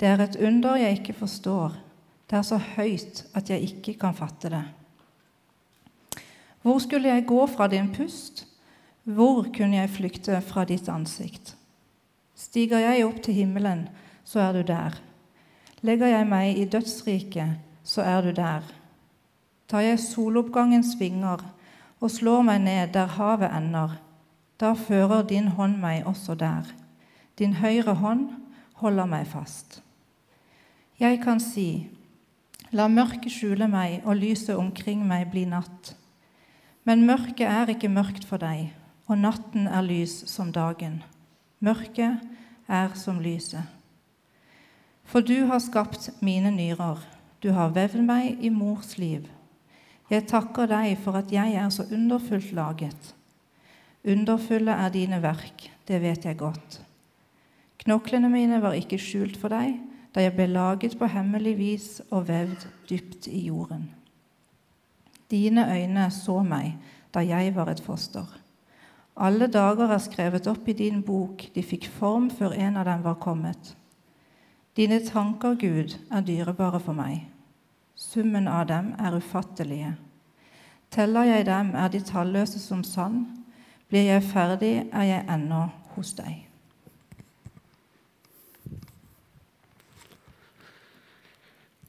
Det er et under jeg ikke forstår. Det er så høyt at jeg ikke kan fatte det. Hvor skulle jeg gå fra din pust? Hvor kunne jeg flykte fra ditt ansikt? Stiger jeg opp til himmelen, så er du der. Legger jeg meg i dødsriket, så er du der. Tar jeg soloppgangens vinger og slår meg ned der havet ender, da fører din hånd meg også der. Din høyre hånd holder meg fast. Jeg kan si, la mørket skjule meg og lyset omkring meg bli natt. Men mørket er ikke mørkt for deg, og natten er lys som dagen. Mørket er som lyset. For du har skapt mine nyrer, du har vevd meg i mors liv. Jeg takker deg for at jeg er så underfullt laget. Underfulle er dine verk, det vet jeg godt. Knoklene mine var ikke skjult for deg da jeg ble laget på hemmelig vis og vevd dypt i jorden. Dine øyne så meg da jeg var et foster. Alle dager er skrevet opp i din bok, de fikk form før en av dem var kommet. Dine tanker, Gud, er dyrebare for meg. Summen av dem er ufattelige. Teller jeg dem, er de talløse som sand. Blir jeg ferdig, er jeg ennå hos deg.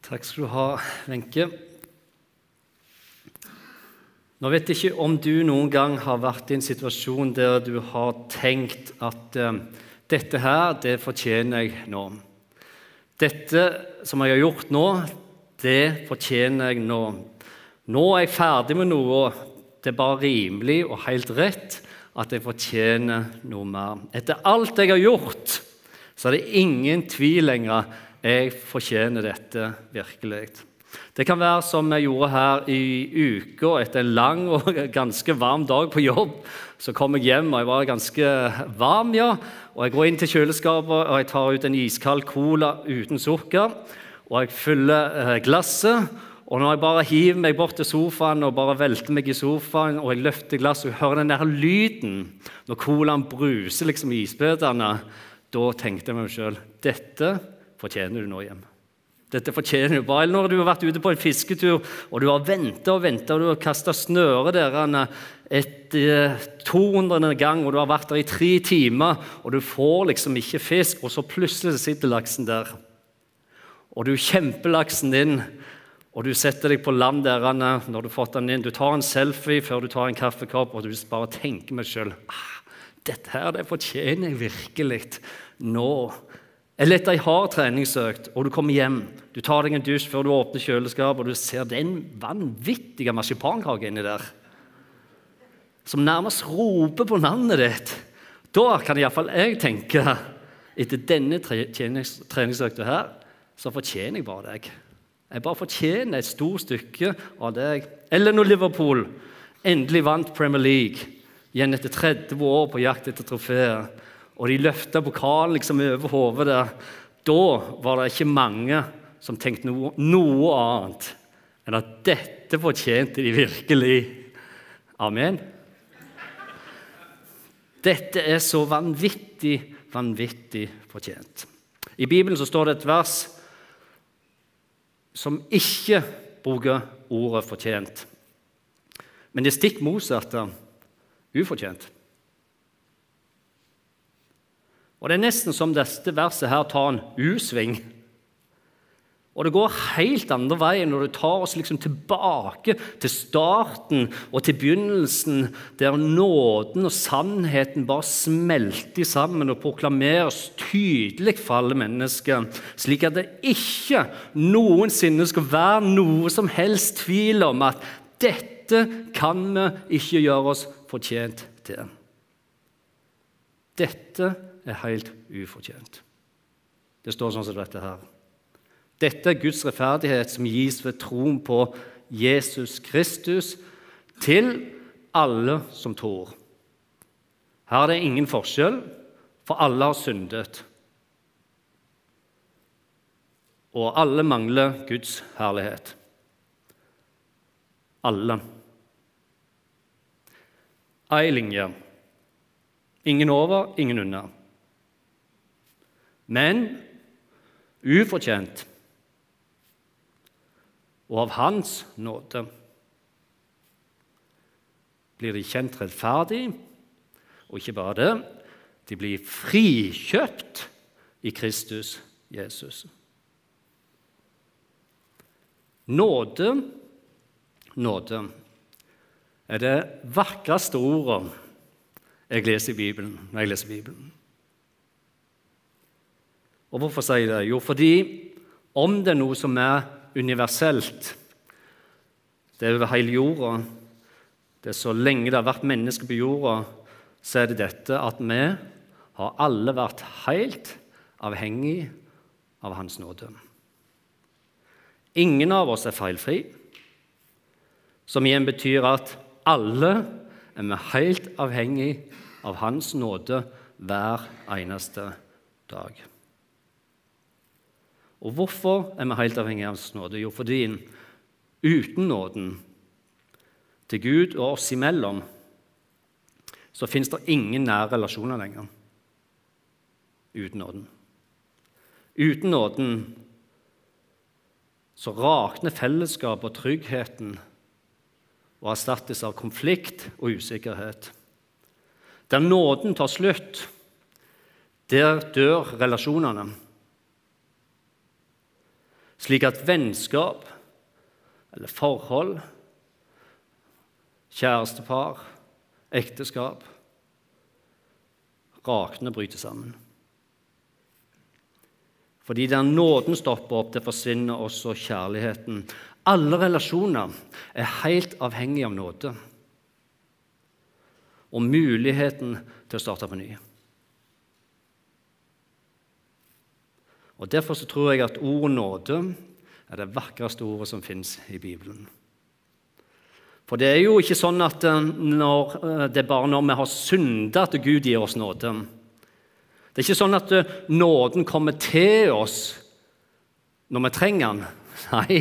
Takk skal du ha, Wenche. Nå vet jeg ikke om du noen gang har vært i en situasjon der du har tenkt at uh, dette her, det fortjener jeg nå. Dette som jeg har gjort nå, det fortjener jeg nå. Nå er jeg ferdig med noe, det er bare rimelig og helt rett at jeg fortjener noe mer. Etter alt jeg har gjort, så er det ingen tvil lenger jeg fortjener dette virkelig. Det kan være som jeg gjorde her i uka etter en lang og ganske varm dag på jobb. Så kom jeg hjem, og jeg var ganske varm, ja. Og jeg går inn til kjøleskapet og jeg tar ut en iskald cola uten sukker. Og jeg fyller eh, glasset. Og når jeg bare hiver meg bort til sofaen og bare velter meg i sofaen, og jeg løfter glasset og hører den der lyden når colaen bruser liksom i isbitene, da tenkte jeg meg sjøl dette fortjener du nå hjem. Dette fortjener du bare. Når du har vært ute på en fisketur og du har venta og venta og du har kasta snøret der et 200. Eh, gang, og du har vært der i tre timer, og du får liksom ikke fisk, og så plutselig sitter laksen der. Og du kjemper laksen din, og du setter deg på land der når du har fått den inn. Du tar en selfie før du tar en kaffekopp, og du bare tenker med deg sjøl ah, dette her, det fortjener jeg virkelig nå. Eller etter ei hard treningsøkt, og du kommer hjem, du tar deg en dusj før du åpner kjøleskapet, og du ser den vanvittige marsipankaka inni der, som nærmest roper på navnet ditt. Da kan iallfall jeg tenke etter denne treningsøkta her, så fortjener jeg bare deg. Jeg bare fortjener et stort stykke av deg. Eller når Liverpool endelig vant Premier League igjen etter 30 år på jakt etter trofeer og de løfta pokalen liksom over hodet der. Da var det ikke mange som tenkte noe, noe annet enn at dette fortjente de virkelig. Amen. Dette er så vanvittig, vanvittig fortjent. I Bibelen så står det et vers som ikke bruker ordet 'fortjent', men det er stikk motsatte ufortjent. Og Det er nesten som dette verset her tar en U-sving. Og det går helt andre veien når du tar oss liksom tilbake til starten og til begynnelsen, der nåden og sannheten bare smelter sammen og proklameres tydelig for alle mennesker, slik at det ikke noensinne skal være noe som helst tvil om at dette kan vi ikke gjøre oss fortjent til. Dette er helt ufortjent. Det står sånn som dette her. Dette er Guds rettferdighet som gis ved troen på Jesus Kristus til alle som tror. Her er det ingen forskjell, for alle har syndet. Og alle mangler Guds herlighet. Alle. Ei linje. Ingen over, ingen under. Men ufortjent og av Hans nåde blir de kjent rettferdig, og ikke bare det, de blir frikjøpt i Kristus Jesus. Nåde, nåde, er det vakreste ordet jeg leser i Bibelen når jeg leser Bibelen. Og hvorfor sier jeg det? Jo, fordi om det er noe som er universelt, det er over hele jorda det er Så lenge det har vært mennesker på jorda, så er det dette at vi har alle vært helt avhengig av Hans nåde. Ingen av oss er feilfri, som igjen betyr at alle er vi helt avhengig av Hans nåde hver eneste dag. Og hvorfor er vi helt avhengig av nåde? Jo, fordi uten nåden til Gud og oss imellom, så fins det ingen nære relasjoner lenger uten nåden. Uten nåden så rakner fellesskapet og tryggheten og erstattes av konflikt og usikkerhet. Der nåden tar slutt, der dør relasjonene. Slik at vennskap eller forhold kjærestepar, ekteskap rakner bryter sammen. Fordi der nåden stopper opp, det forsvinner også kjærligheten. Alle relasjoner er helt avhengige av nåde og muligheten til å starte på ny. Og Derfor så tror jeg at ordet nåde er det vakreste ordet som fins i Bibelen. For det er jo ikke sånn at eh, eh, det er bare når vi har synda, at Gud gir oss nåde. Det er ikke sånn at eh, nåden kommer til oss når vi trenger den. Nei.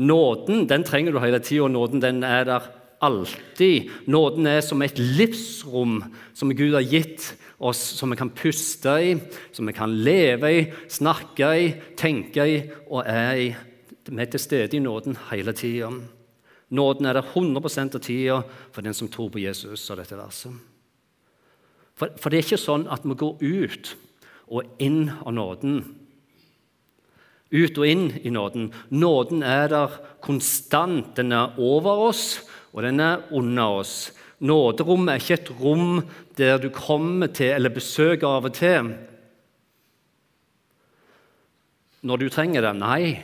Nåden den trenger du hele tida, og nåden den er der alltid. Nåden er som et livsrom som Gud har gitt oss, som vi kan puste i, som vi kan leve i, snakke i, tenke i og er i. Vi er til stede i nåden hele tida. Nåden er der 100 av tida for den som tror på Jesus. og dette verset. For, for, det er ikke sånn at vi går ut og inn av nåden. Ut og inn i nåden. Nåden er der konstant. Den er over oss, og den er under oss. Nåderommet er ikke et rom der du kommer til eller besøker av og til når du trenger det. Nei,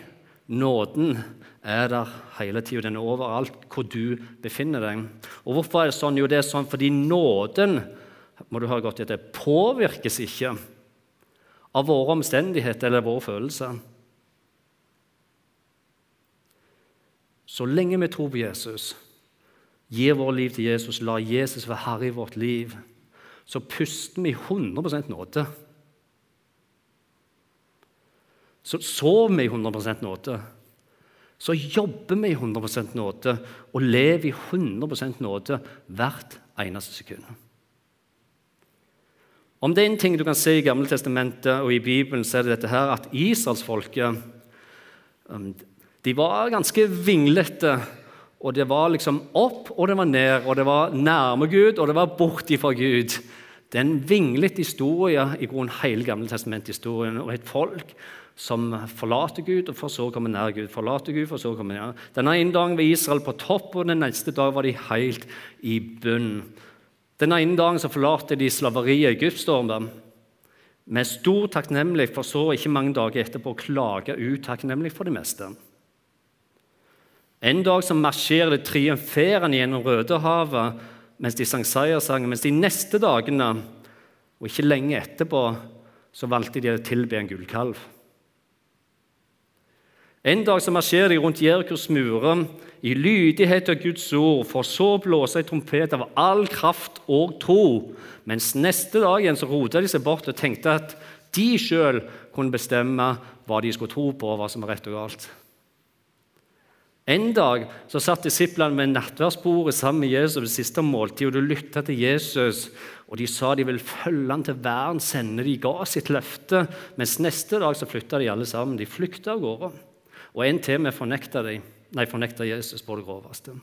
nåden er der hele tida. Den er overalt hvor du befinner deg. Og Hvorfor er det sånn? Jo, det er sånn fordi nåden må du høre godt etter, påvirkes ikke av våre omstendigheter eller våre følelser. Så lenge vi tror på Jesus, gir vårt liv til Jesus, lar Jesus være herre i vårt liv, så puster vi i 100% nåde. Så sover vi i 100% nåde så jobber vi i 100% nåde og lever i 100% nåde hvert eneste sekund. Om det er en ting du kan se i Gamle Testamentet og i Bibelen, så er det dette her at israelsfolket um, de var ganske vinglete. Og det var liksom opp og det var ned, og det var nærme Gud og det var bort ifra Gud. Det er en vinglete historie i grunnen hele Gamle Testament-historien. Og et folk som forlater Gud, og for så å komme nær Gud. Forlater Gud, for så å komme nær. Den ene dagen var Israel på topp, og den neste dag var de helt i bunn. Den ene dagen så forlater de slaveriet i Egyptstormen med stor takknemlighet, for så ikke mange dager etterpå å klage utakknemlig for det meste. En dag så marsjerer de triumferende gjennom Rødehavet mens de sang seiersanger, mens de neste dagene, og ikke lenge etterpå, så valgte de å tilbe en gullkalv. En dag så marsjerer de rundt Jerikos murer i lydighet av Guds ord, for så å blåse ei trompet av all kraft og tro. Mens neste dag igjen så rota de seg bort og tenkte at de sjøl kunne bestemme hva de skulle tro på, hva som var rett og galt. En dag så satt disiplene med nattverdsbordet sammen med Jesus ved siste måltid, og de lytta til Jesus, og de sa de ville følge han til verdens ende. De ga sitt løfte, mens neste dag så flytta de alle sammen. De flykta av gårde. Og en til med fornekta, de, nei, fornekta Jesus på det groveste.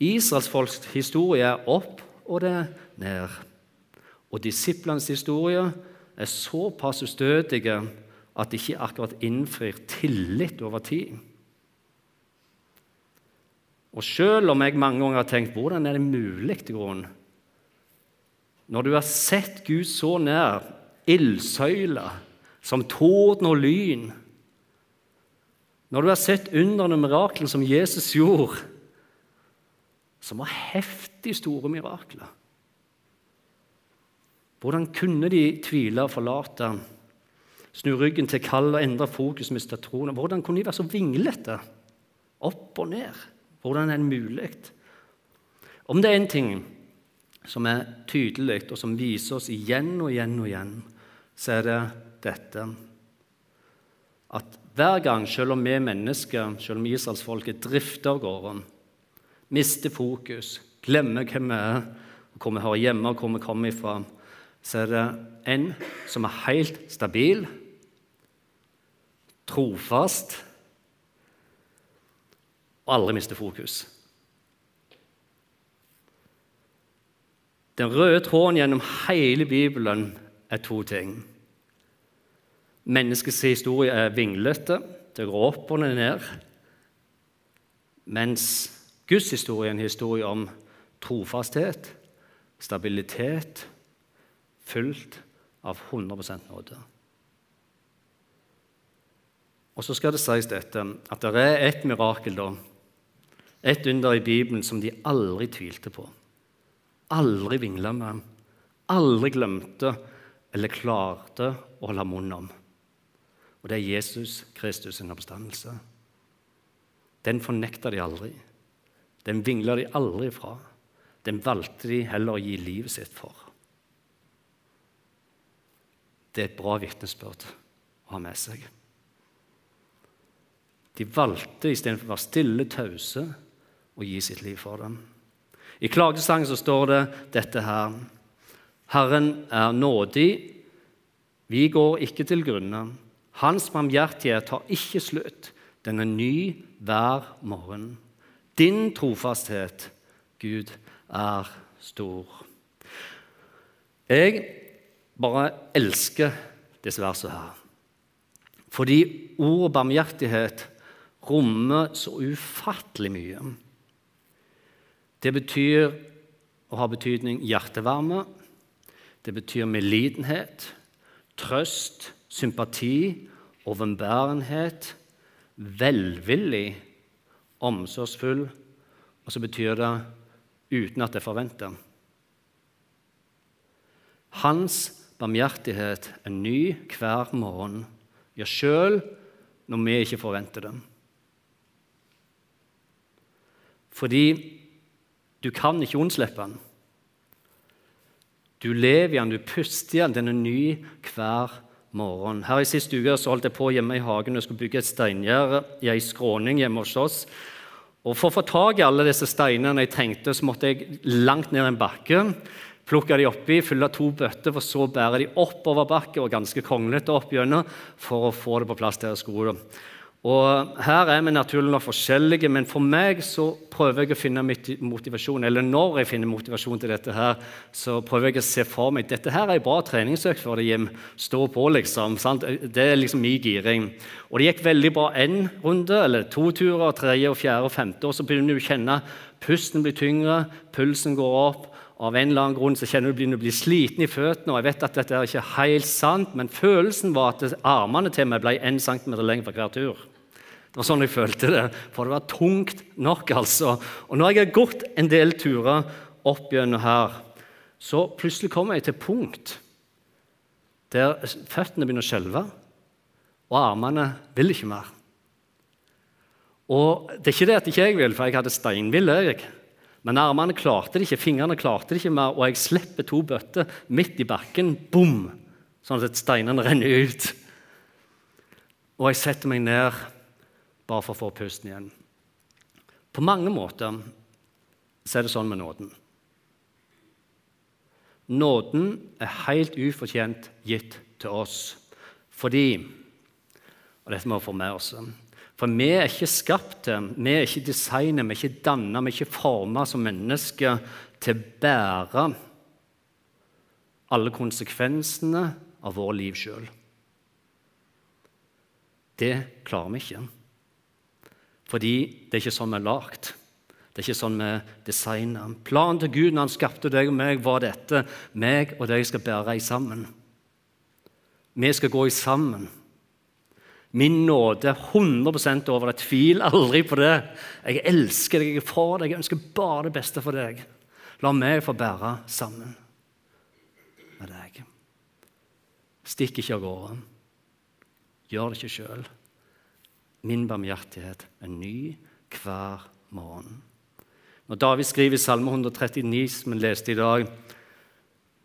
Israels folks historie er opp og det er ned. Og disiplenes historie er såpass ustødige at de ikke akkurat innfrir tillit over tid. Og selv om jeg mange ganger har tenkt hvordan er det mulig til grunn? Når du har sett Gud så nær, ildsøyler som torden og lyn Når du har sett underne mirakler som Jesus gjorde, som var heftig store mirakler Hvordan kunne de tvile og forlate snu ryggen til kall og endre fokus, miste troen. Hvordan kunne de være så vinglete? Opp og ned. Hvordan er det mulig? Om det er en ting som er tydelig, og som viser oss igjen og igjen og igjen, så er det dette at hver gang, selv om vi mennesker, selv om israelsfolket drifter av gårde, mister fokus, glemmer hvem vi er, hvor vi hører hjemme og hvor vi kommer ifra, så er det en som er helt stabil, trofast og aldri miste fokus. Den røde tråden gjennom hele Bibelen er to ting. Menneskets historie er vinglete, det går opp og ned. Mens Guds historie er en historie om trofasthet, stabilitet, fullt av 100% nåde. Og så skal det sies dette, at det er et mirakel, da, et under i Bibelen som de aldri tvilte på, aldri vingla med, aldri glemte eller klarte å holde munn om. Og det er Jesus Kristus' sin oppstandelse. Den fornekta de aldri. Den vingla de aldri fra. Den valgte de heller å gi livet sitt for. Det er et bra vitnesbyrd å ha med seg. De valgte istedenfor å være stille, tause, å gi sitt liv for dem. I klagesangen så står det dette her. Herren er nådig, vi går ikke til grunne. Hans barmhjertighet tar ikke slutt. Den er ny hver morgen. Din trofasthet, Gud, er stor. Jeg bare elsker disse versene her. Fordi ordet barmhjertighet rommer så ufattelig mye. Det betyr å ha betydning hjertevarme. Det betyr medlidenhet, trøst, sympati, overbærenhet, velvillig, omsorgsfull, og så betyr det uten at det er forventa. Hans barmhjertighet er ny hver morgen, ja, sjøl når vi ikke forventer det. Fordi du kan ikke unnslippe den. Du lever i den, du puster i den. Den er ny hver morgen. Her I siste uke så holdt jeg på hjemme i hagen og skulle bygge et steingjerde i ei skråning hjemme hos oss. Og For å få tak i alle disse steinene jeg trengte, så måtte jeg langt ned en bakke. Plukke de oppi, fylle to bøtter, for så bære de oppover bakken og ganske kronglete opp gjennom for å få det på plass der jeg skulle. Og Her er vi naturlig nok forskjellige, men for meg så prøver jeg å finne motivasjon. Eller når jeg finner motivasjon til dette, her, så prøver jeg å se for meg dette her er en bra treningsøkt for deg, Jim. Stå på, liksom. Sant? Det er liksom min giring. Og det gikk veldig bra én runde, eller to turer, tredje, og fjerde og femte. Og så begynner du å kjenne pusten blir tyngre, pulsen går opp. Av en eller annen grunn så kjenner du at du blir sliten i føttene. og jeg vet at dette er ikke helt sant, Men følelsen var at armene til meg ble 1 cm lenger for hver tur. Det var sånn jeg følte det, for det var tungt nok. altså. Og når jeg har gått en del turer opp gjennom her, så plutselig kommer jeg til punkt der føttene begynner å skjelve, og armene vil ikke mer. Og Det er ikke det at ikke jeg vil, for jeg hadde steinville. Jeg. Men armene klarte det ikke, fingrene klarte det ikke mer, og jeg slipper to bøtter midt i bakken. Bom! Sånn at steinene renner ut. Og jeg setter meg ned bare for å få pusten igjen. På mange måter så er det sånn med nåden. Nåden er helt ufortjent gitt til oss fordi Og dette må vi få med oss. For vi er ikke skapt til, vi er ikke designet, vi er ikke dannet, vi er ikke formet som mennesker til å bære alle konsekvensene av vår liv sjøl. Det klarer vi ikke. Fordi det er ikke sånn vi er lagd. Det er ikke sånn vi designer. Planen til Gud når han skapte deg og meg, var dette. Meg og deg skal bære i sammen. Vi skal gå i sammen. Min nåde er 100% over deg. Tvil aldri på det. Jeg elsker deg, jeg er for deg, jeg ønsker bare det beste for deg. La meg få bære sammen med deg. Stikk ikke av gårde. Gjør det ikke sjøl. Min barmhjertighet er ny hver morgen. Når David skriver i Salme 139, som vi leste i dag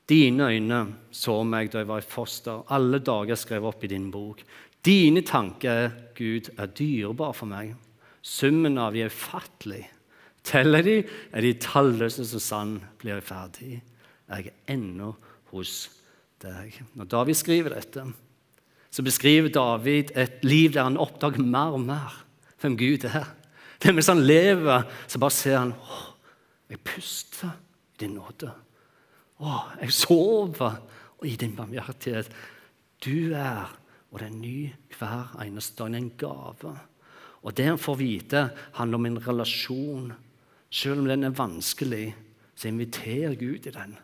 Dine øyne så meg da jeg var i foster. Alle dager skrev opp i din bok. Dine tanker, Gud, er dyrebare for meg. Summen av de er ufattelig. Teller de, er de talløse som sand. Blir ferdig. jeg er ennå hos deg. Når David skriver dette, så beskriver David et liv der han oppdager mer og mer hvem Gud er. Det er mens han lever, så bare ser han å, jeg puster i din nåde. Å, jeg sover i din barmhjertighet. Du er, og det er ny hver eneste dag. En gave. Og det han får vite, handler om en relasjon. Selv om den er vanskelig, så inviterer Gud i den.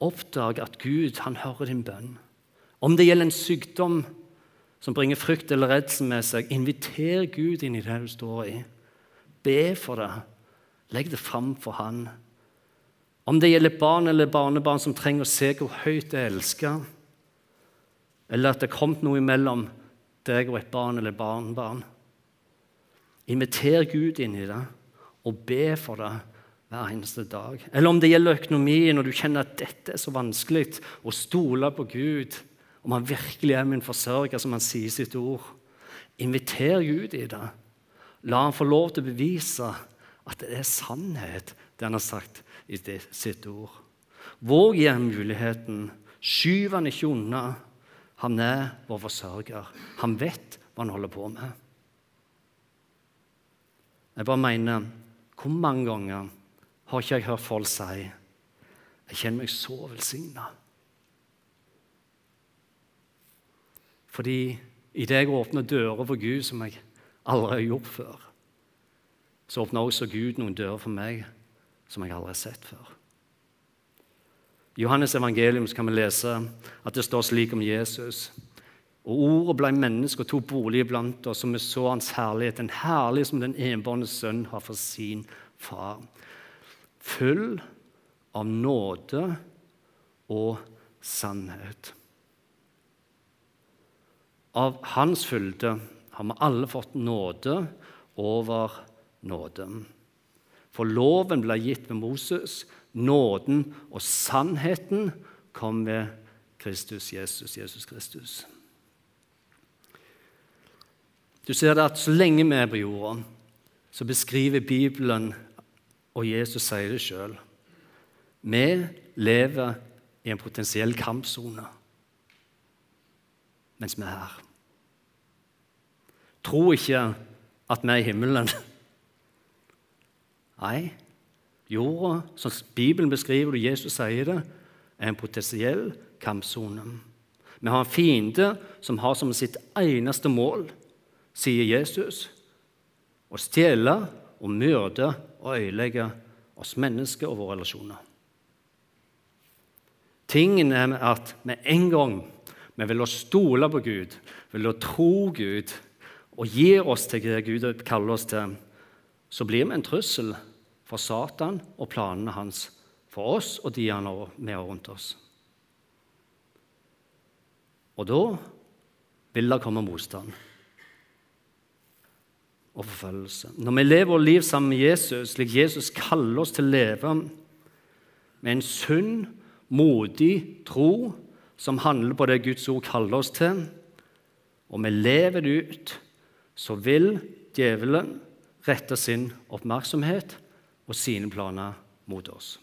Oppdag at Gud han hører din bønn. Om det gjelder en sykdom, som bringer frykt eller redsel med seg, inviter Gud inn i det du står i. Be for det. Legg det fram for Han. Om det gjelder barn eller barnebarn som trenger å se hvor høyt det er elska, eller at det er kommet noe imellom deg og et barn eller barnebarn Inviter Gud inn i det og be for det hver eneste dag. Eller om det gjelder økonomien, og du kjenner at dette er så vanskelig, å stole på Gud om han virkelig er min forsørger, som han sier i sitt ord. Inviter Gud i det. La han få lov til å bevise at det er sannhet, det han har sagt i sitt ord. Våg gi ham muligheten. Skyv han ikke unna. Han er vår forsørger. Han vet hva han holder på med. Jeg bare mener Hvor mange ganger har ikke jeg hørt folk si jeg kjenner meg så velsigna? Fordi idet jeg åpner dører for Gud som jeg aldri har gjort før, så åpner også Gud noen dører for meg som jeg aldri har sett før. I Johannes evangelium kan vi lese at det står slik om Jesus. Og Ordet ble menneske og tok bolig blant oss, og vi så hans herlighet, en herlig som den enbårne sønn har for sin far. Full av nåde og sannhet. Av Hans fylde har vi alle fått nåde over nåde. For loven ble gitt med Moses, nåden og sannheten kom ved Kristus Jesus, Jesus Kristus. Du ser det at Så lenge vi er på jorda, så beskriver Bibelen, og Jesus sier det sjøl Vi lever i en potensiell kampsone mens vi er her. Tro ikke at vi er i himmelen. Nei, jorda, som Bibelen beskriver det, Jesus sier det, er en potensiell kampsone. Vi har en fiende som har som sitt eneste mål, sier Jesus, å stjele og myrde og ødelegge oss mennesker og våre relasjoner. Tingen er at med en gang vi vil stole på Gud, vil tro Gud, og gir oss til det Gud kaller oss til, så blir vi en trussel for Satan og planene hans for oss og de han har med rundt oss. Og da vil det komme motstand og forfølgelse. Når vi lever vårt liv sammen med Jesus, slik Jesus kaller oss til å leve med en sunn, modig tro som handler på det Guds ord kaller oss til, og vi lever det ut, så vil djevelen rette sin oppmerksomhet og sine planer mot oss.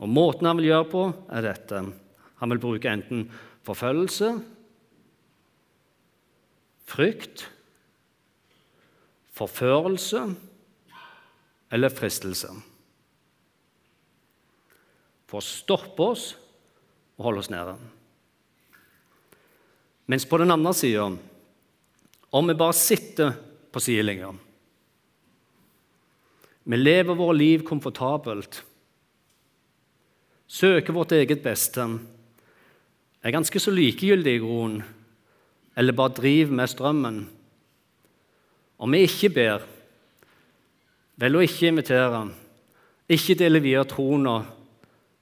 Og Måten han vil gjøre på, er dette. Han vil bruke enten forfølgelse, frykt, forførelse eller fristelse. For å stoppe oss og holde oss nede. Mens på den andre sida, om vi bare sitter på sidelinja Vi lever våre liv komfortabelt, søker vårt eget beste, er ganske så likegyldig i grunnen, eller bare driver med strømmen. Om vi ikke ber, velger å ikke invitere, ikke deler videre troen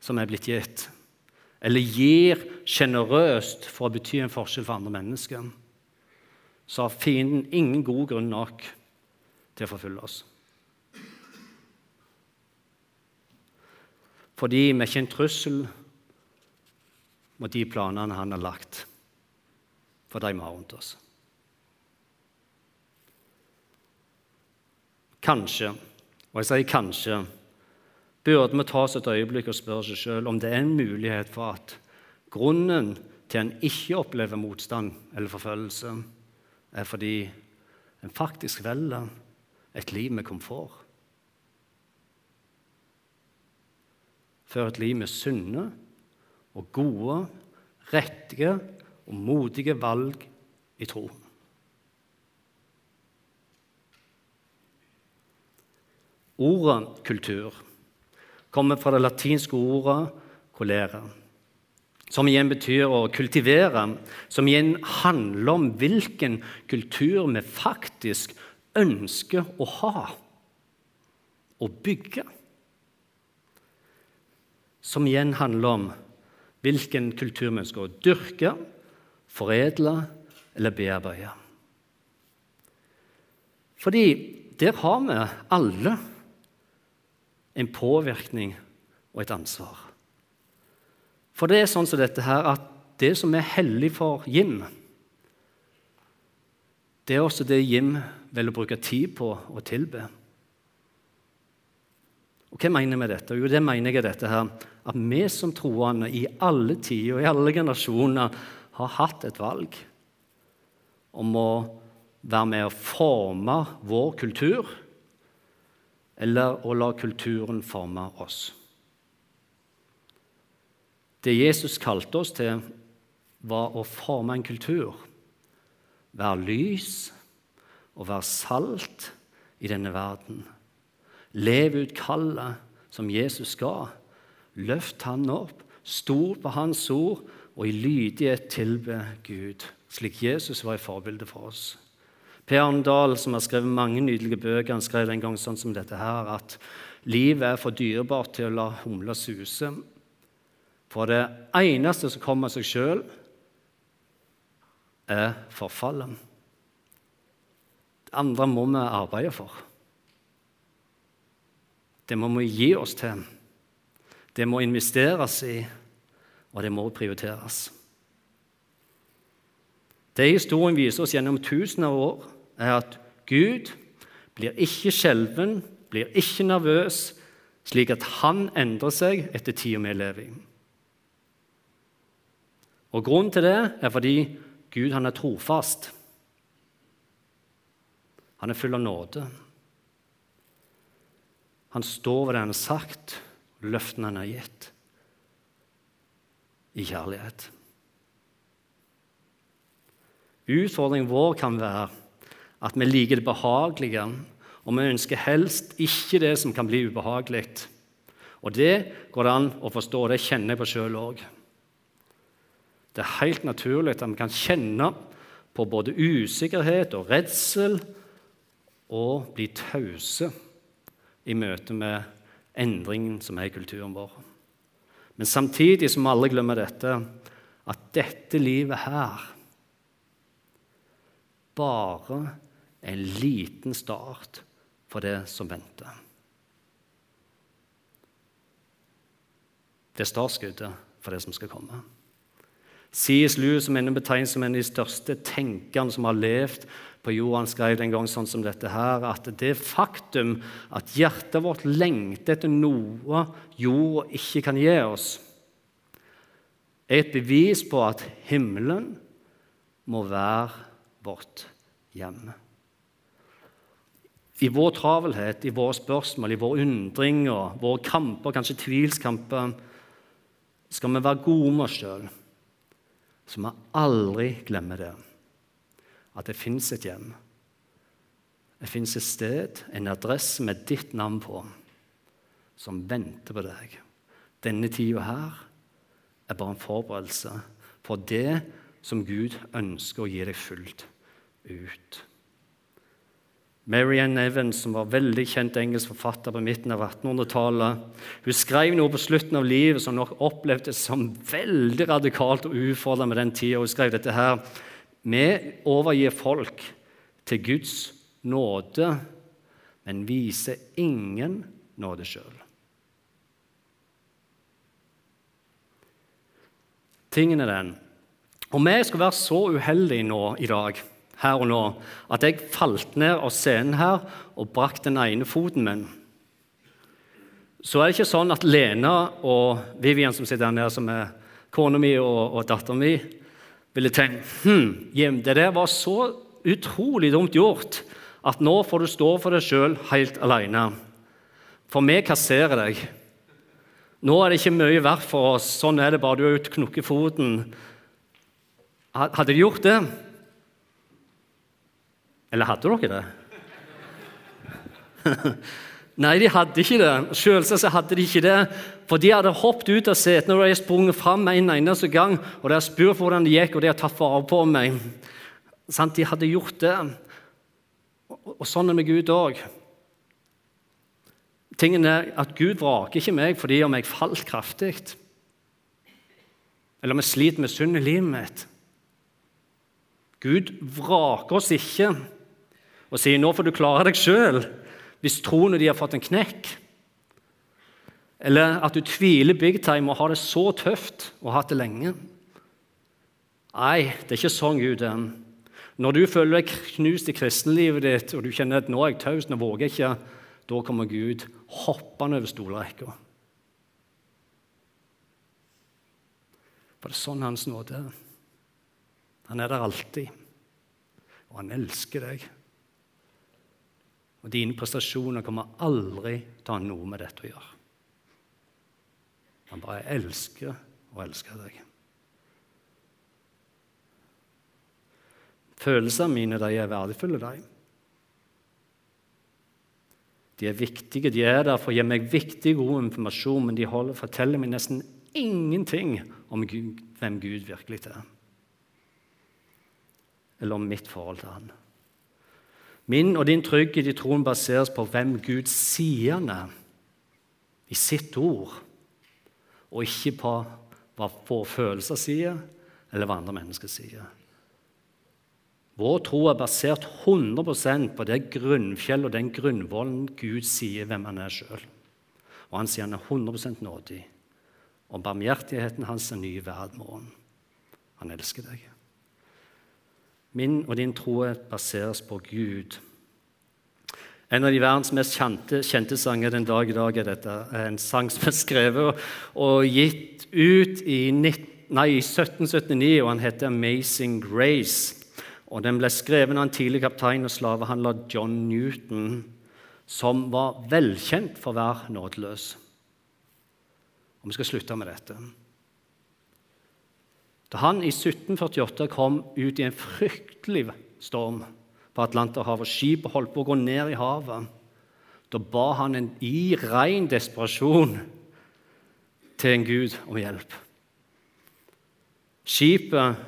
som er blitt gitt, eller gir sjenerøst for å bety en forskjell for andre mennesker, så har fienden ingen god grunn nok til å forfølge oss. Fordi vi er ikke en trussel mot de planene han har lagt for de vi har rundt oss. Kanskje, og jeg sier kanskje, burde vi ta oss et øyeblikk og spørre oss sjøl om det er en mulighet for at grunnen til en ikke opplever motstand eller forfølgelse, er fordi en faktisk velger et liv med komfort. Før et liv med sunne og gode, rettige og modige valg i tro. Ordet kultur kommer fra det latinske ordet 'colere', som igjen betyr å kultivere, som igjen handler om hvilken kultur vi faktisk ønsker å ha og bygge. Som igjen handler om hvilken kultur vi ønsker å dyrke, foredle eller bearbeide. Fordi der har vi alle en påvirkning og et ansvar. For det er sånn som dette her, at det som er hellig for Jim, det er også det Jim velger å bruke tid på å tilbe. Og Hva mener jeg med dette? Jo, det mener jeg dette her, at vi som troende i alle tider og i alle generasjoner har hatt et valg om å være med å forme vår kultur eller å la kulturen forme oss. Det Jesus kalte oss til, var å forme en kultur. Være lys og være salt i denne verden. Leve ut kallet som Jesus ga. Løft han opp, stol på hans ord og i lydighet tilbe Gud, slik Jesus var i forbilde for oss. Per Arndal, som har skrevet mange nydelige bøker, han skrev en gang sånn som dette her, at livet er for dyrebart til å la humla suse. For det eneste som kommer av seg sjøl, er forfallet. Det andre må vi arbeide for. Det må vi gi oss til. Det må investeres i, og det må prioriteres. Det historien viser oss gjennom tusener av år, er at Gud blir ikke skjelven, blir ikke nervøs, slik at han endrer seg etter tida vi lever i. Og Grunnen til det er fordi Gud han er trofast. Han er full av nåde. Han står ved det han har sagt, løftene han har gitt, i kjærlighet. Utfordringen vår kan være at vi liker det behagelige, og vi ønsker helst ikke det som kan bli ubehagelig. Og det går det an å forstå, det kjenner jeg på sjøl òg. Det er helt naturlig at vi kan kjenne på både usikkerhet og redsel og bli tause i møte med endringen som er i kulturen vår. Men samtidig som alle glemmer dette, at dette livet her bare er en liten start for det som venter. Det er startskuddet for det som skal komme. C.S. Lewis, som er betegnet som en av de største tenkerne som har levd på jorda, skrev en gang sånn som dette her, at det faktum at hjertet vårt lengter etter noe jorda ikke kan gi oss, er et bevis på at himmelen må være vårt hjem. I vår travelhet, i våre spørsmål, i våre undringer, våre kamper, kanskje tvilskamper, skal vi være gode med oss sjøl, så vi aldri glemmer det. At det fins et hjem. Det fins et sted, en adresse med ditt navn på, som venter på deg. Denne tida her er bare en forberedelse for det som Gud ønsker å gi deg fullt ut. Marianne Evans, som var veldig kjent engelsk forfatter på midten av 1800-tallet, hun skrev noe på slutten av livet som nok opplevdes som veldig radikalt og ufordrende med den tida. Hun skrev dette her Vi overgir folk til Guds nåde, men viser ingen nåde sjøl. Tingen er den Om vi skal være så uheldige nå i dag her og nå at jeg falt ned av scenen her og brakk den ene foten min. Så er det ikke sånn at Lena og Vivian, som sitter her nede, som er kona mi og, og datteren min, ville tenkt hm, det der var så utrolig dumt gjort at nå får du stå for deg sjøl helt alene. For vi kasserer deg. Nå er det ikke mye verdt for oss. Sånn er det bare. Du har knukket foten. Hadde de gjort det, eller hadde dere det? Nei, de hadde ikke det. Selvsagt hadde de ikke det. For de hadde hoppet ut av setene når de hadde sprunget fram en eneste gang, og de hadde spurt hvordan det gikk, og de hadde tatt vare på meg. De hadde gjort det. Og sånn er det med Gud òg. Tingen er at Gud vraker ikke meg fordi om jeg falt kraftig, eller om jeg sliter med synd i livet mitt. Gud vraker oss ikke og sier 'nå får du klare deg sjøl', hvis troene de har fått en knekk. Eller at du tviler big time og har det så tøft og har hatt det lenge. Nei, det er ikke sånn Gud er. Når du føler deg knust i kristenlivet ditt, og du kjenner at 'nå er jeg taus, nå våger jeg ikke', da kommer Gud hoppende over stolrekka. For det er sånn Hans nåde er. Han er der alltid, og han elsker deg. Og dine prestasjoner kommer aldri til å ha noe med dette å gjøre. Han bare elsker og elsker deg. Følelsene mine de er verdifulle, de. De er viktige, de er der for å gi meg viktig, god informasjon, men de holder, forteller meg nesten ingenting om Gud, hvem Gud virkelig er. Eller om mitt forhold til Han. Min og din trygghet i troen baseres på hvem Gud sier han er i sitt ord, og ikke på hva våre følelser sier, eller hva andre mennesker sier. Vår tro er basert 100% på det grunnfjellet og den grunnvollen Gud sier hvem han er sjøl. Og han sier han er 100 nådig. Og barmhjertigheten hans er ny hver morgen. Han elsker deg. Min og din tro baseres på Gud. En av de verdens mest kjente, kjente sanger den dag i dag er dette. En sang som er skrevet og, og gitt ut i, 19, nei, 1779, og han heter 'Amazing Grace'. Og Den ble skrevet av en tidlig kaptein og slavehandler John Newton, som var velkjent for å være nådeløs. Og Vi skal slutte med dette. Da han i 1748 kom ut i en fryktelig storm på Atlanterhavet, skipet holdt på å gå ned i havet, da ba han en, i ren desperasjon til en gud om hjelp. Skipet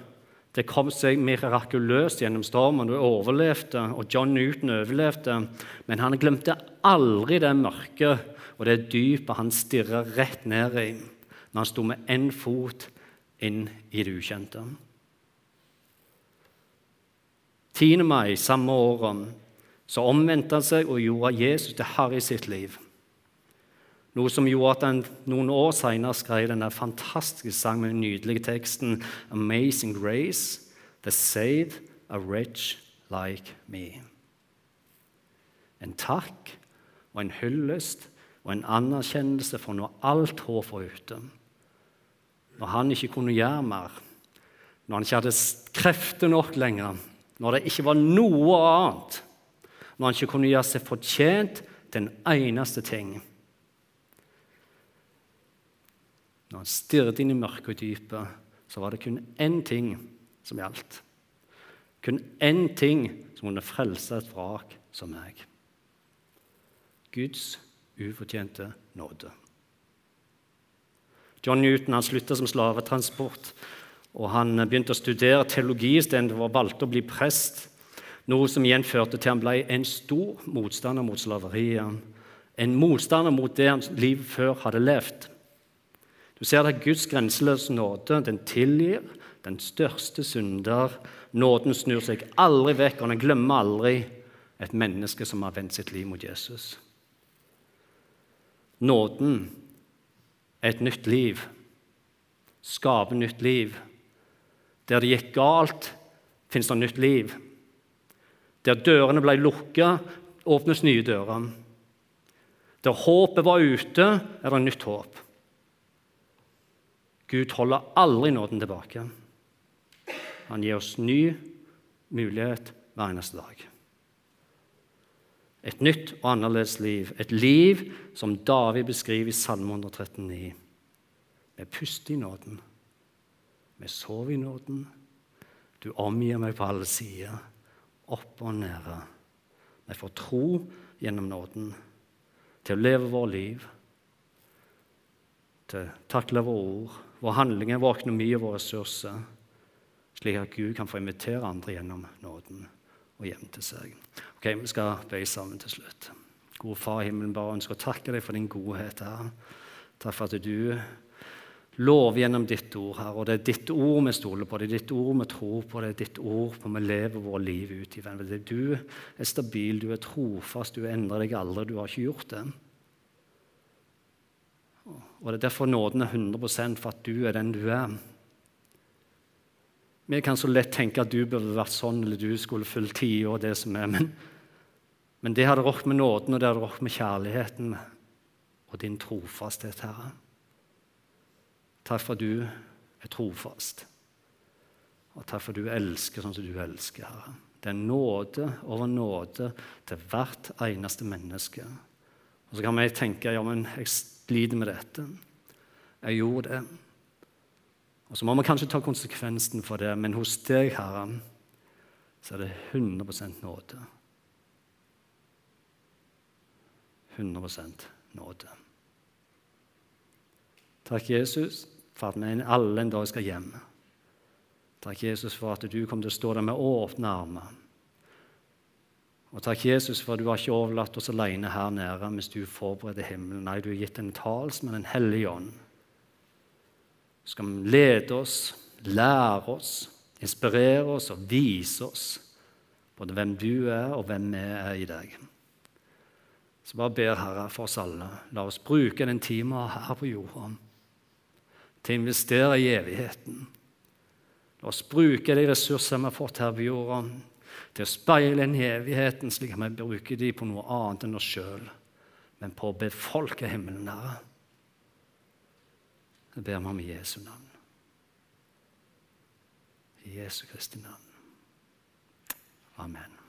det kom seg mirakuløst gjennom stormen og overlevde, og John Newton overlevde. Men han glemte aldri det mørket og det dypet han stirra rett ned i når han sto med én fot inn i det ukjente. 10. mai samme året så omvendte han seg og gjorde Jesus til herre i sitt liv. Noe som gjorde at han noen år senere skrev denne fantastiske sangen med den nydelige teksten 'Amazing Grace', 'The Save a Wretch Like Me'. En takk og en hyllest og en anerkjennelse for når alt håp var ute. Når han ikke kunne gjøre mer, når han ikke hadde krefter nok lenger, når det ikke var noe annet, når han ikke kunne gjøre seg fortjent til en eneste ting. Når han stirret inn i mørket og dypet, så var det kun én ting som gjaldt. Kun én ting som kunne frelse et vrak som meg. Guds ufortjente nåde. John Newton han slutta som slavetransport, og han begynte å studere teologi istedenfor å valgte å bli prest. Noe som igjen førte til han ble en stor motstander mot slaveriet. En motstander mot det hans liv før hadde levd. Du ser at Guds grenseløse nåde den tilgir den største synder. Nåden snur seg aldri vekk, og den glemmer aldri et menneske som har vendt sitt liv mot Jesus. Nåden et nytt liv, Skape nytt liv. Der det gikk galt, fins det nytt liv. Der dørene ble lukka, åpnes nye dører. Der håpet var ute, er det nytt håp. Gud holder aldri nåden tilbake. Han gir oss ny mulighet hver eneste dag. Et nytt og annerledes liv. Et liv som David beskriver i Salme 139. Vi puster i nåden. Vi sover i nåden. Du omgir meg på alle sider, opp og nede. Vi får tro gjennom nåden til å leve vårt liv, til å takle våre ord, vår handlinger, vår økonomi og våre ressurser, slik at Gud kan få invitere andre gjennom nåden og hjem til seg. Ok, Vi skal be sammen til slutt. Gode Far i himmelen, bare ønsker å takke deg for din godhet her. Takk for at du lover gjennom ditt ord her. Og det er ditt ord vi stoler på, det er ditt ord vi tror på, det er ditt ord på vi lever vårt liv ut i. Venn. du er stabil, du er trofast, du endrer deg aldri. Du har ikke gjort det. Og Det er derfor nåden er 100 for at du er den du er. Vi kan så lett tenke at du burde vært sånn, eller du skulle fulgt tida det som er. Men, men det hadde råkt med nåden, og det hadde råkt med kjærligheten og din trofasthet, Herre. Takk for at du er trofast. Og takk for at du elsker sånn som du elsker, Herre. Det er nåde over nåde til hvert eneste menneske. Og Så kan vi tenke ja, men jeg sliter med dette. Jeg gjorde det. Og Så må vi kanskje ta konsekvensen for det, men hos deg, Herre, så er det 100% nåde. 100% nåde. Takk, Jesus, for at vi alle en dag skal hjem. Takk, Jesus, for at du kommer til å stå der med åpne armer. Og takk, Jesus, for at du har ikke overlatt oss alene her nede mens du forbereder himmelen. Nei, du har gitt en talsmann, en hellig ånd skal lede oss, lære oss, inspirere oss og vise oss både hvem du er, og hvem vi er i deg. Så bare ber Herre for oss alle. La oss bruke den tiden her på jorda til å investere i evigheten. La oss bruke de ressursene vi har fått her på jorda, til å speile inn i evigheten, slik at vi bruker de på noe annet enn oss sjøl, men på å befolke himmelen, Herre. Jeg ber vi om i Jesu navn. I Jesu Kristi navn. Amen.